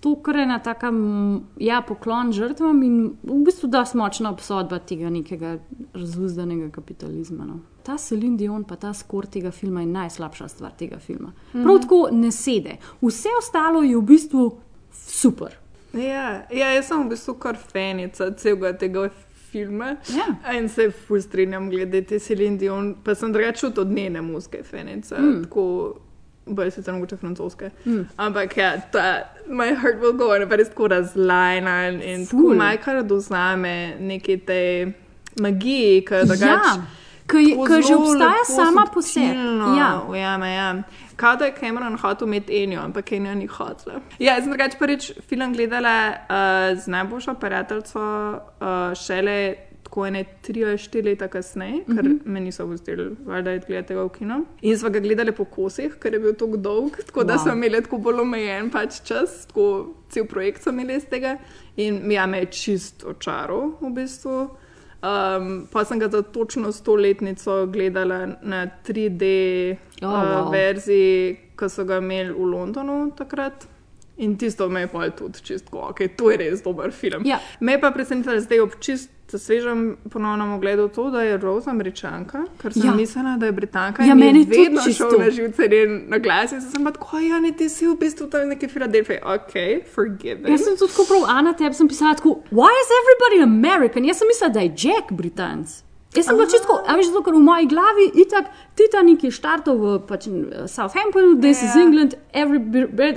S2: to kar ena taka m, ja, poklon žrtvam in v bistvu da močna obsodba tega nekega razuzdanega kapitalizma. No. Ta Celine Dion, pa ta skor tega filma je najslabša stvar tega filma. Prav tako ne sede. Vse ostalo je v bistvu super.
S3: Ja, ja, jaz sem v bistvu kar fanica celega tega filma.
S2: Ja.
S3: In se ful strinjam glede te Celine Dion, pa sem drugače od njene muske fanica. Mm. Tako, bolj sicer mogoče francoske. Mm. Ampak ja, ta My Heart Will Go On pa res tako razlajna in, in tako
S2: Ful.
S3: majkar dozame neke te magije, ki drugače.
S2: Ja, ki že obstaja
S3: lepo
S2: sama po sebi. Ja.
S3: ujame, ja. Kao da je Cameron hotel imeti Enjo, ampak Enjo ni hotela. Ja, jaz sem drugače prvič film gledala uh, z najboljšo prijateljico uh, šele tako ene tri ali štiri leta kasneje, ker mm -hmm. me niso vzdeli, valjda je gledati ga v kino. In smo ga gledali po kosih, ker je bil tako dolg, tako da
S2: Wow.
S3: smo imeli tako bolj omejen pač čas, tako cel projekt smo imeli iz tega. In ja, me je čist očaral v bistvu. Um, pa sem ga za točno stoletnico gledala na 3D
S2: Oh, wow.
S3: uh, verziji, ki so ga imeli v Londonu takrat. In tisto me je pa tudi čisto, ok, to je res dober film.
S2: Ja.
S3: Me je pa presenetilo zdaj ob čist svežem ponovnem ogledu to, da je Rose američanka, ker sem
S2: Ja.
S3: mislila, da je britanka.
S2: Ja,
S3: je
S2: meni tudi
S3: vedno šel na živce in na glas. In sem pa tako, ja, ne, ti si v bistvu tam neki Filadelfiji. Ok, forgive.
S2: Jaz sem tudi tako prav, Ana, tebi sem pisala tako, why is everybody American? Jaz sem mislila, da je Jack Britanc. Jaz sem bila čisto, a veš, zato, ker v moji glavi itak Titanic je štartal v pač, Southamptonu, this is
S3: Ja.
S2: England, every,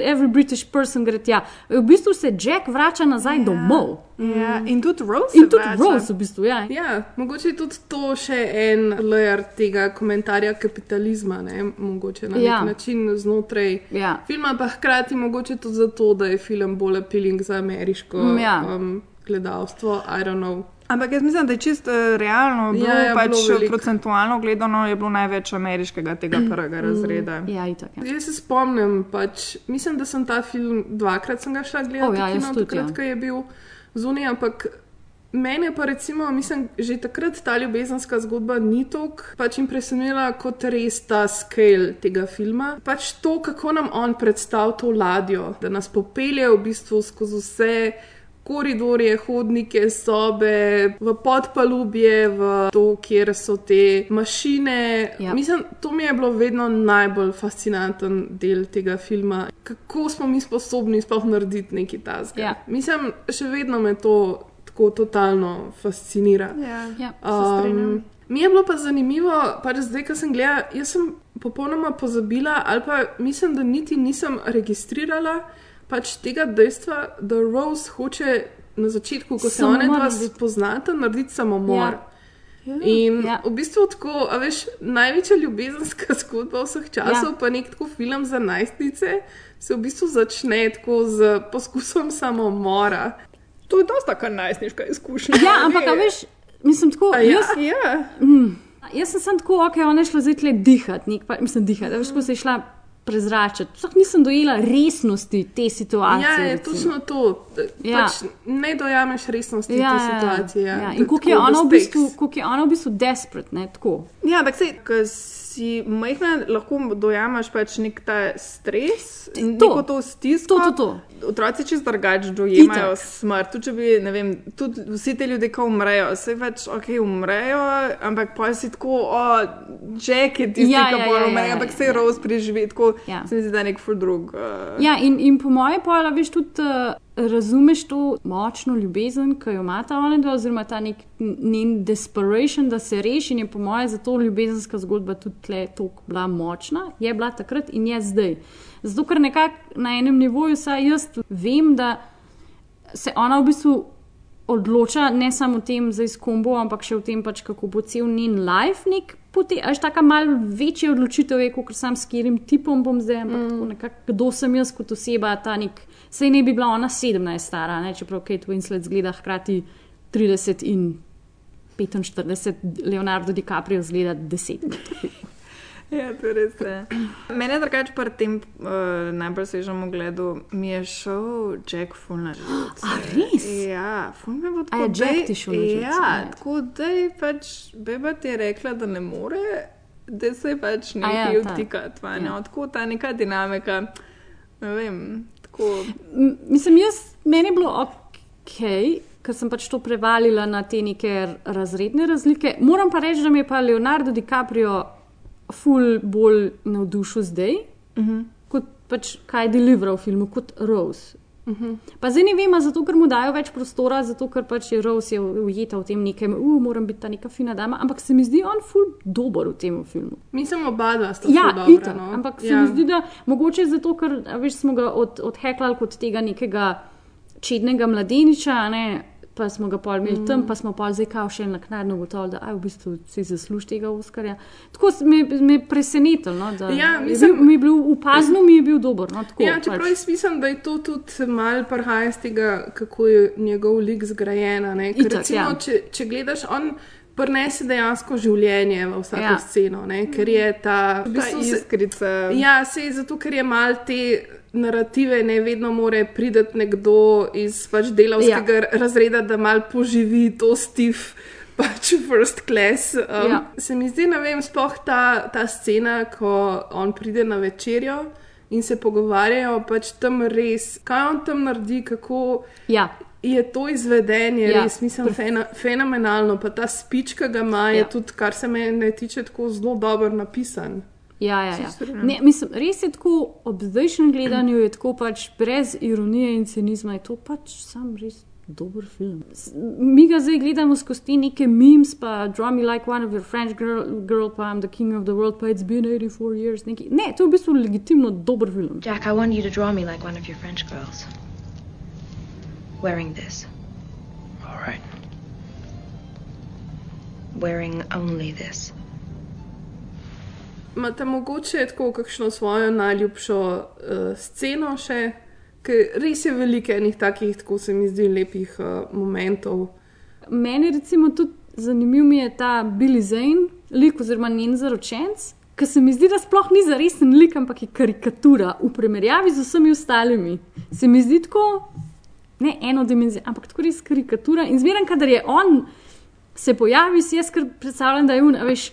S2: every British person gre tja. V bistvu se Jack vrača nazaj ja. domov.
S3: Ja, in tudi Rose.
S2: In tudi
S3: vrača.
S2: Rose v bistvu, ja.
S1: Ja, mogoče je tudi to še en layer tega komentarja kapitalizma, ne? mogoče na
S2: Ja.
S1: nek način znotraj
S2: Ja.
S1: filma, pa hkrati mogoče tudi zato, da je film bolj appealing za ameriško
S2: Mm, ja.
S1: um, gledalstvo. I don't know.
S3: Ampak jaz mislim, da je čisto uh, realno, bilo,
S1: Ja,
S3: ja,
S1: ja,
S3: pač
S1: bilo veliko.
S3: procentualno gledano je bilo največ ameriškega tega prvega razreda.
S2: Ja, itak. Ja.
S1: Jaz se spomnim, pač, mislim, da sem ta film dvakrat sem ga šla gledati,
S2: O, ja,
S1: kino,
S2: tudi,
S1: takrat,
S2: ja.
S1: ko je bil zunaj, ampak mene pa recimo, mislim, že takrat ta ljubezenska zgodba ni tako pač impresionirala kot res ta scale tega filma. Pač to, kako nam on predstavlja to ladjo, da nas popelje v bistvu skozi vse. Koridorje, hodnike, sobe, v podpalubje, v to, kjer so te mašine.
S2: Ja.
S1: Mislim, to mi je bilo vedno najbolj fascinanten del tega filma. Kako smo mi sposobni sploh narediti nekaj tasga.
S2: Ja.
S1: Mislim, še vedno me to tako totalno fascinira.
S3: Ja,
S2: Ja.
S1: Um, mi je bilo pa zanimivo, pač zdaj, ko sem gledala, jaz sem popolnoma pozabila, ali pa mislim, da niti nisem registrirala pač tega dejstva, da Rose hoče na začetku, ko se one dva spoznata, narediti samomor.
S2: Ja.
S1: In
S2: Ja.
S1: ja. v bistvu tako, a veš, največja ljubezenska zgodba vseh časov,
S2: Ja.
S1: ja. pa nek tako film za najstnice, se v bistvu začne tako z poskusom samomora.
S3: To je dosta kar najstniška izkušnja.
S2: Ja, ampak a veš, mislim tako.
S1: A ja?
S2: Jaz,
S3: Ja,
S2: jaz sem samo tako, ok, ona je šla zdaj tle dihati, nek pa, mislim dihati, veš, ko se je šla prezračati. Sploh nisem dojela resnosti te situacije.
S1: Ja, je
S2: recimo.
S1: točno to.
S2: Ja.
S1: Pač ne dojameš resnosti
S2: Ja,
S1: te situacije.
S2: Ja, ja.
S1: Da
S2: In koliko je, v bistvu, koliko je ona v bistvu desperate, ne tako.
S3: ja ampak sej, ko si majhna, lahko dojamaš pač nek ta stres
S2: To.
S3: to, to stisko.
S2: To, to, to.
S3: Otroci čez drugače dojemajo
S2: Itak.
S3: smrt. Tudi, bi, vem, tudi vsi ti ljudje, ki umrejo, se več, ok, umrejo, ampak pa si tako, o, Jack je tisti,
S2: Ja,
S3: ki
S2: ja,
S3: bo
S2: ja,
S3: umrl,
S2: ja,
S3: ampak
S2: ja,
S3: se
S2: ja.
S3: Rose preživi, tako
S2: Ja.
S3: se mi zdi, da je nek ful drug. Uh,
S2: Ja, in, in po mojem pojmu, veš, tudi uh, razumeš to močno ljubezen, ki jo ima ta ona dva, oziroma ta nek njen desperation, da se reši. In je po mojem zato ljubezenska zgodba tudi tle tako bila močna, je bila takrat in je zdaj. Zato, ker nekako na enem nivoju, saj jaz vem, da se ona v bistvu odloča ne samo o tem, zdaj s kombo, ampak še o tem, pač, kako bo cel njen life nek poti. Až taka malo večja odločitev je, kot sam s katerim tipom bom zdaj, ampak mm. tako nekako, kdo sem jaz kot oseba, ta nek. Sej ne bi bila ona 17 stara, ne? čeprav Kate Winslet zgleda hkrati 30 in 45, Leonardo DiCaprio zgleda 10.
S3: Ja, to res. je. Mene drugače pri tem uh, najbolj svežem ogledu mi je šel Jack ful na živce.
S2: A res?
S3: Ja, ful mi bo
S2: A
S3: tako.
S2: je Jack
S3: daj-
S2: ti šel
S3: Ja,
S2: ne?
S3: tako da je pač beba ti je rekla, da ne more, da se pač
S2: A
S3: nekaj
S2: ja,
S3: ja,
S2: ta.
S3: vtikati.
S2: Ja.
S3: Ja. Tako ta neka dinamika. Ne vem, tako.
S2: M- Mislim, jaz, meni je bilo ok, ker sem pač to prevalila na te neke razredne razlike. Moram pa reči, da me je pa Leonardo DiCaprio ful bolj navdušil zdaj, uh -huh. kot pač kaj je deliveral v filmu, kot Rose. Uh -huh. Pa zdaj ne vem, zato ker mu dajo več prostora, zato ker pač je Rose je ujeta v tem nekem, uh, moram biti ta neka fina dama, ampak se mi zdi on ful dober v tem filmu.
S1: Mislim, oba dva sta
S2: Ja,
S1: dobra.
S2: itak,
S1: no.
S2: ampak se
S1: ja.
S2: mi zdi, da mogoče zato, ker veš, smo ga od, odheklali kot tega nekega čednega mladeniča, ne, pa smo ga pol imeli mm. tam, pa smo pa zdaj kao še naknadno ugotovili, da aj, v bistvu si zasluži tega Oskarja. Tako me me je presenetilo, no, da
S1: Ja,
S2: je
S1: mislim-
S2: bil, mi je bil upazno, mi je bil dober. No, tako,
S1: Ja, čeprav
S2: pač.
S1: jaz mislim, da je to tudi malo prihaja iz tega, kako je njegov lik zgrajen. a ne. Ker
S2: Itak,
S1: recimo,
S2: ja.
S1: če, če gledaš, on prenese dejansko življenje v vsako
S2: Ja.
S1: sceno, ne? ker je ta. v
S3: Ta
S1: bistvu se-
S3: iskrica.
S1: Ja, se je zato, ker je mal te narative, ne vedno more priti nekdo iz pač delavskega ja. razreda, da mal poživi to stiv. Pač first class. Um,
S2: Ja.
S1: Se mi zdi, ne vem, sploh ta, ta scena, ko on pride na večerjo in se pogovarjajo, pač tam res, kaj on tam naredi, kako
S2: Ja,
S1: je to izvedenje,
S2: Ja,
S1: res, mislim, fena, fenomenalno. Pa ta spič, ki ga ima, je
S2: Ja.
S1: ja. tudi, kar se mene tiče, tako zelo dobro napisan.
S2: Ja, ja, ja. Ne, mislim, res je tako, ob zdajšnjem gledanju je tako pač brez ironije in cinizma, je to pač sam res dober film. Mi ga zdaj gledamo skozi te neke memes, pa draw me like one of your French girl, girl pa I'm the king of the world, pa it's been 84 years. Neki. Ne, to je v bistvu legitimno dober film.
S9: Jack, I want you to draw me like one of your French girls. Wearing this.
S4: All right.
S9: Wearing only this.
S1: Imate mogoče tako kakšno svojo najljubšo uh, sceno še, ker res je veliko enih takih, tako se mi zdi, lepih uh, momentov.
S2: Meni recimo tudi zanimiv mi je ta Billy Zane, lik oziroma njen zaročenc. Ker se mi zdi, da sploh ni zaresen lik, ampak je karikatura v primerjavi z vsemi ostalimi. Se mi zdi tako, ne eno dimenzijo, ampak tako res karikatura. In zmeraj, kadar je on se pojavi, si jaz predstavljam, da je un, veš.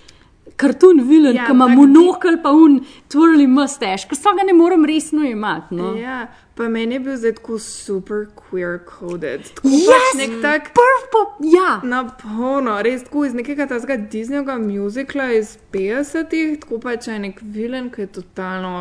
S2: Kartun vilen,
S3: Ja,
S2: ki ima
S3: tak
S2: monokl, pa un twirly mustache, ker sploh ga ne morem resno imati. No.
S3: Ja, pa meni je bil zdaj tako super queer coded. Tako
S2: Yes!
S3: pač nek tak
S2: Prv pa, ja,
S3: na polno, res tako iz nekega tazga Disneyjega muzikla iz 50-ih, tako pač je nek vilen, ki je totalno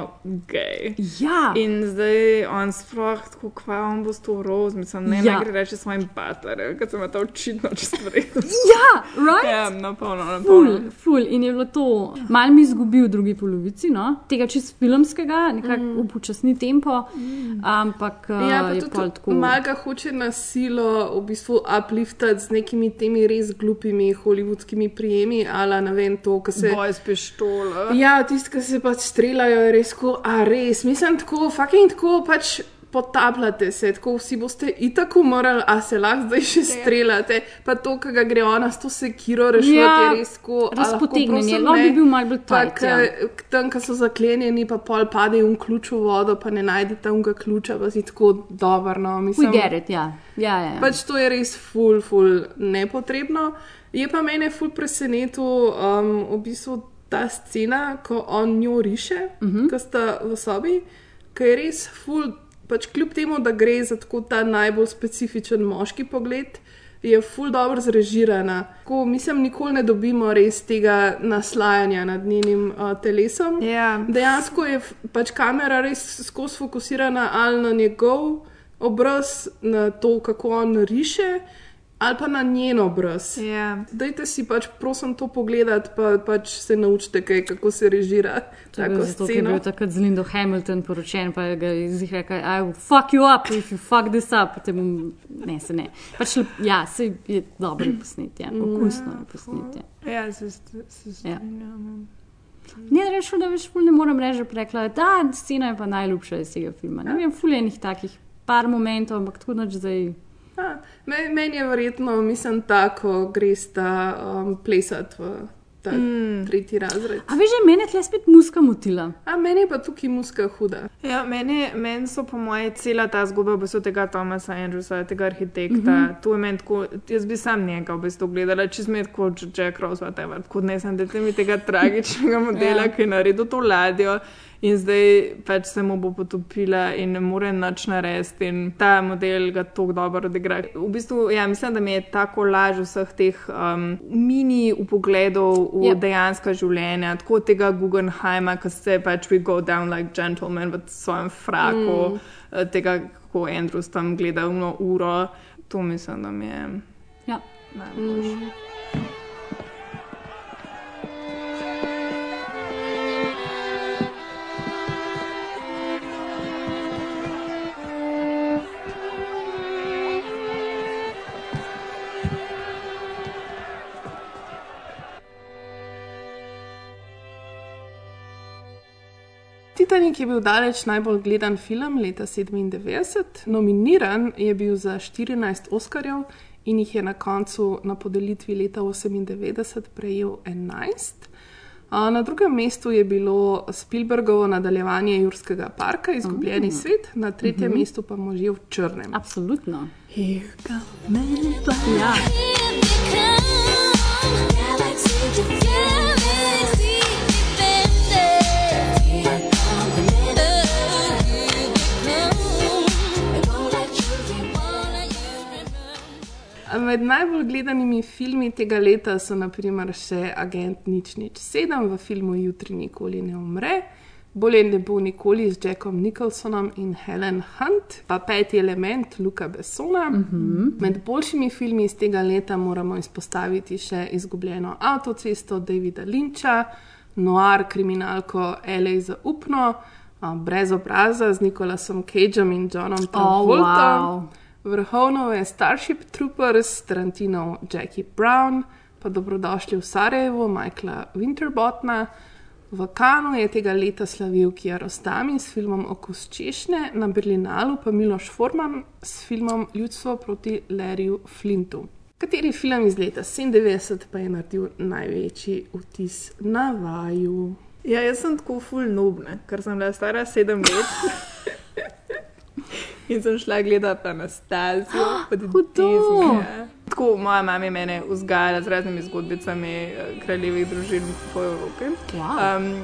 S3: gej.
S2: ja.
S3: In zdaj on sploh, tako kva on bo s to roz, mislim, ne,
S2: Ja.
S3: ne gre reči svojim butlerjem, ker sem to očitno čist vredno.
S2: ja, right?
S3: Ja, na polno, na polno.
S2: Ful, ful. In je bilo to, malo mi izgubi v drugi polovici, no? tega čist filmskega, nekako mm. upočasni tempo. Mm. Ampak
S1: Ja, pa
S2: je
S1: tudi
S2: pol tako.
S1: Maga hoče na silo v bistvu upliftati z nekimi temi res glupimi hollywoodskimi prijemi, ali ne vem to, kar se.
S3: Boj s pištolo.
S1: Ja, tisti, ki se pač streljajo, je res tako, a res, mislim tako, fucking tako pač. Potapljate se, tako vsi boste itak umrli, a se lahko zdaj še streljate. Pa to, ki ga gre ona s to sekiro rešiti,
S2: Ja,
S1: je res tako. a lahko,
S2: razpotegnjen je,
S1: prosim,
S2: lahko bi bil malo bolj
S1: ke-
S2: ja.
S1: tam, ki so zaklenjeni, pa pol pade v ključ v vodo, pa ne najdete unga ključa, pa si tako dober. No,
S2: We
S1: mislim,
S2: it, ja. ja, ja, ja.
S1: Pač to je res ful, ful nepotrebno. Je pa mene ful presenetil um, v bistvu ta scena, ko on njo riše, uh
S2: Mhm.
S1: -huh. ki sta v sobi, ki je res ful, pač kljub temu, da gre za tako ta najbolj specifičen moški pogled. Je ful dobro zrežirana. Ko, mislim, nikoli ne dobimo res tega naslajanja nad njenim uh, telesom.
S3: Ja.
S1: Dejansko je pač kamera res skozi fokusirana ali na njegov obraz, na to, kako on riše, ali pa na njen obraz.
S3: Ja.
S1: Dajte si pač, prosim, to pogledati, pa pač se naučite, kaj, kako se režira
S2: To je zato, ker je bil takrat z Lindo Hamilton poročen, pa je ga izjih rekel, I will fuck you up if you fuck this up. Te bom... Ne, se ne. Pač, ja, se je dobro posnet, ja. okusno je posnet. Ja.
S3: Ja, se, st- se strinjam.
S2: Ne, rečem, da več ne morem reči, da rekla, ta scena je pa najljubša iz tega filma. Ne vem, ful je enih takih par momentov, ampak tako noč zdaj.
S1: Meni je verjetno, mislim, tako greš ta um, plesati v ta mm. tretji razred.
S2: A veš, že mene tle spet muska motila.
S1: A meni je pa tukaj muska huda.
S3: Ja, meni, meni so po moje cela ta zgodba v bistvu tega Tomasa Andrewsa, tega arhitekta. Mm -hmm. To je meni tako, jaz bi sam njega v bistvu gledala, če sme tako Jack Rose, whatever. Tako ne sem, da mi tega tragičnega modela, ja. ki je naredil to ladjo. In zdaj pač se mu bo potopila in ne more nič narediti. In ta model ga tako dobro odigra. V bistvu, ja, mislim, da mi je tako laž vseh teh um, mini upogledov v
S2: Ja.
S3: yep. dejansko življenje, tako tega Guggenheima, ki se pač we go down like gentlemen v svojem fraku, mm. tega, kako Andrews tam gleda uro. To mislim, da mi je
S2: Ja.
S3: najboljše. Mm.
S1: Titanic je bil daleč najbolj gledan film leta 97, nominiran je bil za 14 Oscarjev in jih je na koncu na podelitvi leta 98 prejel 11. A, Na drugem mestu je bilo Spielbergovo nadaljevanje Jurskega parka, Izgubljeni
S2: Mm.
S1: svet, na tretjem mestu pa možje v črnem.
S2: Absolutno.
S3: Here come
S2: Ja.
S1: Med najbolj gledanimi filmi tega leta so naprimer še Agent Nič Nič 7 v filmu Jutri nikoli ne umre, Bolje ne bo nikoli z Jackom Nicholsonom in Helen Hunt, pa Peti element Luka Bessona. Mm -hmm. Med boljšimi filmi iz tega leta moramo izpostaviti še Izgubljeno avtocesto Davida Linča, Noir kriminalko L.A. zaupno, a, Brez obraza z Nikolasom Cageom in Johnom Travoltom.
S2: wow.
S1: Vrhovno je Starship Troopers, Tarantino Jackie Brown, pa dobrodošli v Sarajevo, Michaela Winterbotna. V Kanu je tega leta slavil Kiarostami s filmom Okus češnje, na Berlinalu pa Miloš Forman s filmom Ljudstvo proti Larryju Flintu. Kateri film iz leta 97 pa je naredil največji vtis na vaju?
S3: Ja, jaz sem tako full nobne, ker sem bila stara sedem let. In sem šla gledati Anastazijo, pod
S2: Hudo.
S3: Disney. Tako moja mama je mene vzgajala z raznimi zgodbicami eh, kraljevih družin po Evropi.
S2: Wow.
S3: Um,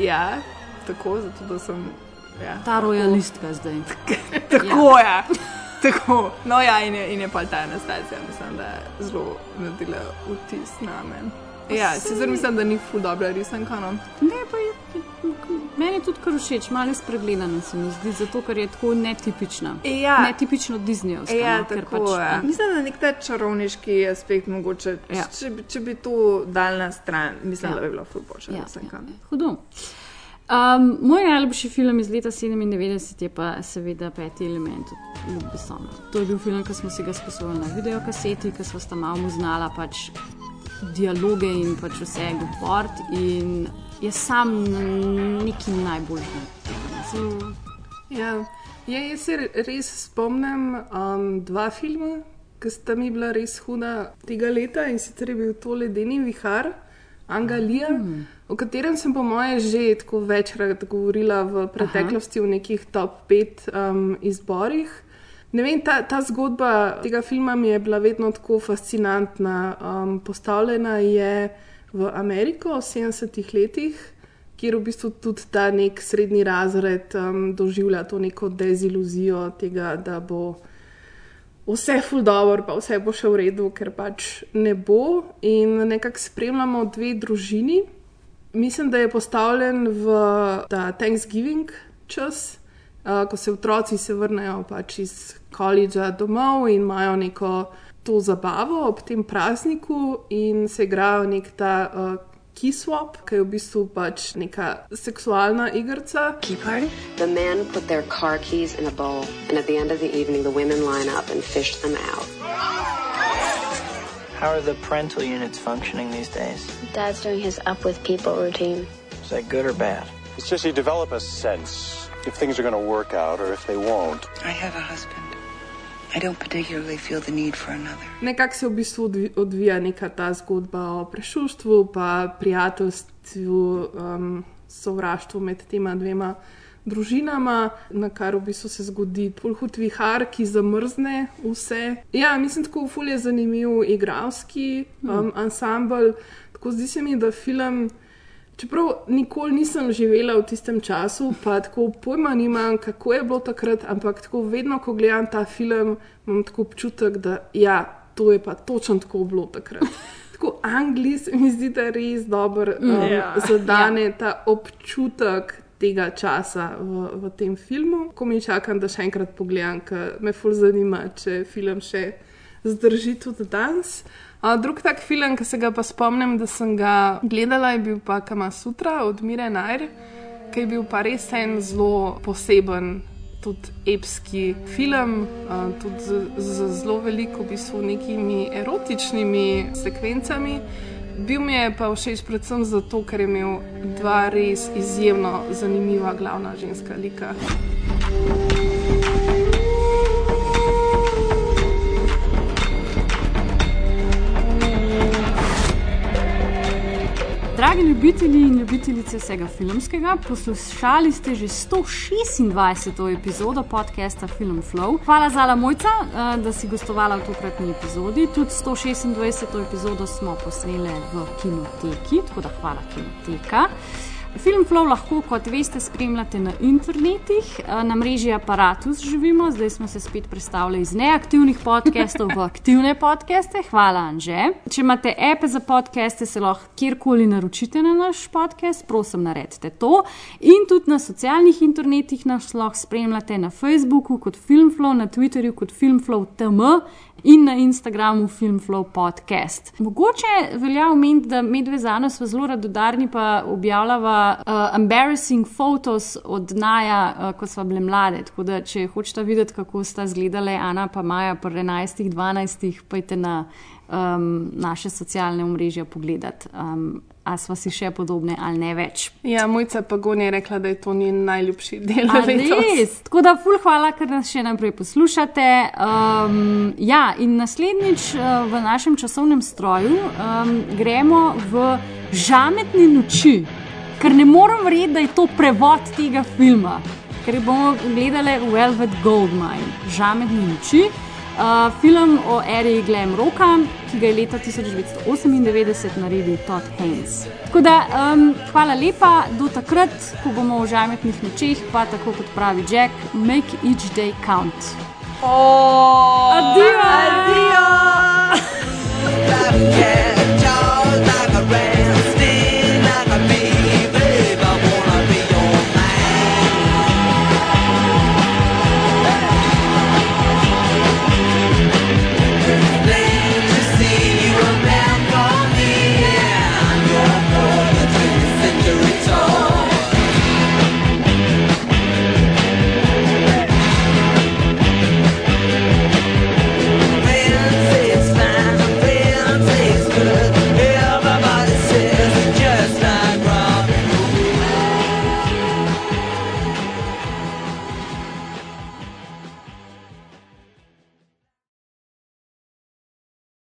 S3: ja, tako, zato da sem. Ja,
S2: Ta rojalistka zdaj.
S3: Tako je. Ja. Tako. No, ja, in je, in je pa ta Anastazija, mislim, da je zelo naredila vtis na me. Ja, sicer mislim, da ni ful dobra risanka. No.
S2: Ne, pa je, meni je tudi kar všeč, malo je spregledana se mi zdi, zato ker je tako netipična.
S3: Ja.
S2: Netipično Disneyovska.
S3: Ja,
S2: no, ker
S3: tako
S2: pač,
S3: je. Mislim, da nek ta čarovniški aspekt mogoče,
S2: Ja.
S3: ja. če, bi- če bi to dal na stran, mislim,
S2: Ja.
S3: ja. da bi bilo ful boljše.
S2: Ja,
S3: risanka.
S2: ja, ja. Hudo. Um, moj najljubši film iz leta 97 je pa seveda Peti element od Luke Bessona. To je bil film, ki smo si ga sposodili na videokaseti, ki smo sta malo znala pač dialoge in pač vse govort. In je sam neki najboljši.
S1: Ja, ja, jaz se res spomnim um, dva filma, ki sta mi bila res huda tega leta in sicer je bil to Ledeni vihar, Angalija, mm. o katerem sem po moje že tako večkrat govorila v preteklosti Aha. v nekih top 5 um, izborih. Ne vem, ta, ta zgodba tega filma mi je bila vedno tako fascinantna. Um, postavljena je v Ameriko v 70-ih letih, kjer v bistvu tudi ta nek srednji razred um, doživlja to neko deziluzijo tega, da bo vse ful dobro, pa vse bo še v redu, ker pač ne bo. In nekako spremljamo dve družini. Mislim, da je postavljen v ta Thanksgiving čas, uh, ko se otroci se vrnejo pač iz koledža domov in imajo neko to zabavo ob tem prazniku in se igrajo nek ta. Uh, Key swap, ki je v bistvu pač neka seksualna igrica.
S10: Key party? The men put their car keys in a bowl, and at the end of the evening, the women line up and fish them out.
S4: How are the parental units functioning these days?
S11: Dad's doing his up with people routine.
S4: Is that good or bad?
S8: It's just you develop a sense if things are going to work out or if they won't.
S12: I have a husband. I don't particularly feel the need for another.
S1: Nekako se v bistvu odvi- odvija neka ta zgodba o prešuštvu, pa prijateljstvu, um, sovraštvu med tema dvema družinama, na kar v bistvu se zgodi polhud vihar, ki zamrzne vse. Ja, mislim, tako ful je zanimiv igralski um, ansambl. Tako zdi se mi, da film. Čeprav nikoli nisem živela v tistem času, pa tako pojma nimam, kako je bilo takrat, ampak tako vedno, ko gledam ta film, imam tako občutek, da ja, to je pa točno tako bilo takrat. Tako Angliji se mi zdi, da res dober um,
S2: Ja.
S1: zadane ta občutek tega časa v, v tem filmu. Ko mi čakam, da še enkrat pogledam, ker me ful zanima, če film še zdrži tudi danes. A, drug tak film, ki se ga pa spomnim, da sem ga gledala, je bil pa Kama Sutra od Mire Najr, ki je bil pa res en zelo poseben, tudi epski film, a, tudi z, z zelo veliko v bistvu nekimi erotičnimi sekvencami. Bil mi je pa všeč predvsem zato, ker je imel dva res izjemno zanimiva glavna ženska lika.
S2: Ljubitelji in ljubitelice vsega filmskega, poslušali ste že 126. epizodo podcasta Film Flow. Hvala za Mojca, eh, da si gostovala v tokratni epizodi. Tudi 126. epizodo smo posneli v kinoteki, tako da hvala kinoteka. Film Flow lahko, kot veste, spremljate na internetih, eh, na mreži Apparatus živimo, zdaj smo se spet predstavili iz neaktivnih podcastov v aktivne podcaste. Hvala, Anže. Če imate ape za podcaste, se lahko kjerkoli naročite na naš podcast, prosim, naredite to. In tudi na socialnih internetih nas lahko spremljate na Facebooku kot Filmflow, na Twitterju kot Filmflow TM in na Instagramu Filmflow podcast. Mogoče velja omeniti, da medve za nas zelo radodarni pa objavljava uh, embarrassing photos od Naja, uh, ko smo bile mlade. Tako da, če hočete videti, kako sta izgledale Ana pa Maja po 11-12, pojte na um, naše socialne omrežja pogledat. Um, A sva si še podobne ali ne več?
S1: Ja, mojca Pagon je rekla, da je to njen najljubši del
S2: A
S1: letos.
S2: res? Tako da, ful, hvala, ker nas še naprej poslušate. Um, ja, in naslednjič uh, v našem časovnem stroju um, gremo v žametne noči, ker ne morem verjeti, da je to prevod tega filma, ker bomo gledali Velvet Goldmine, žametne noči. Uh, film o eri Glem Roka, ki ga je leta 1998 naredil Todd Haynes. Tako da, um, hvala lepa, do takrat, ko bomo v žametnih nočeh, pa tako kot pravi Jack, make each day count.
S3: Oh,
S2: adijo!
S3: Adijo!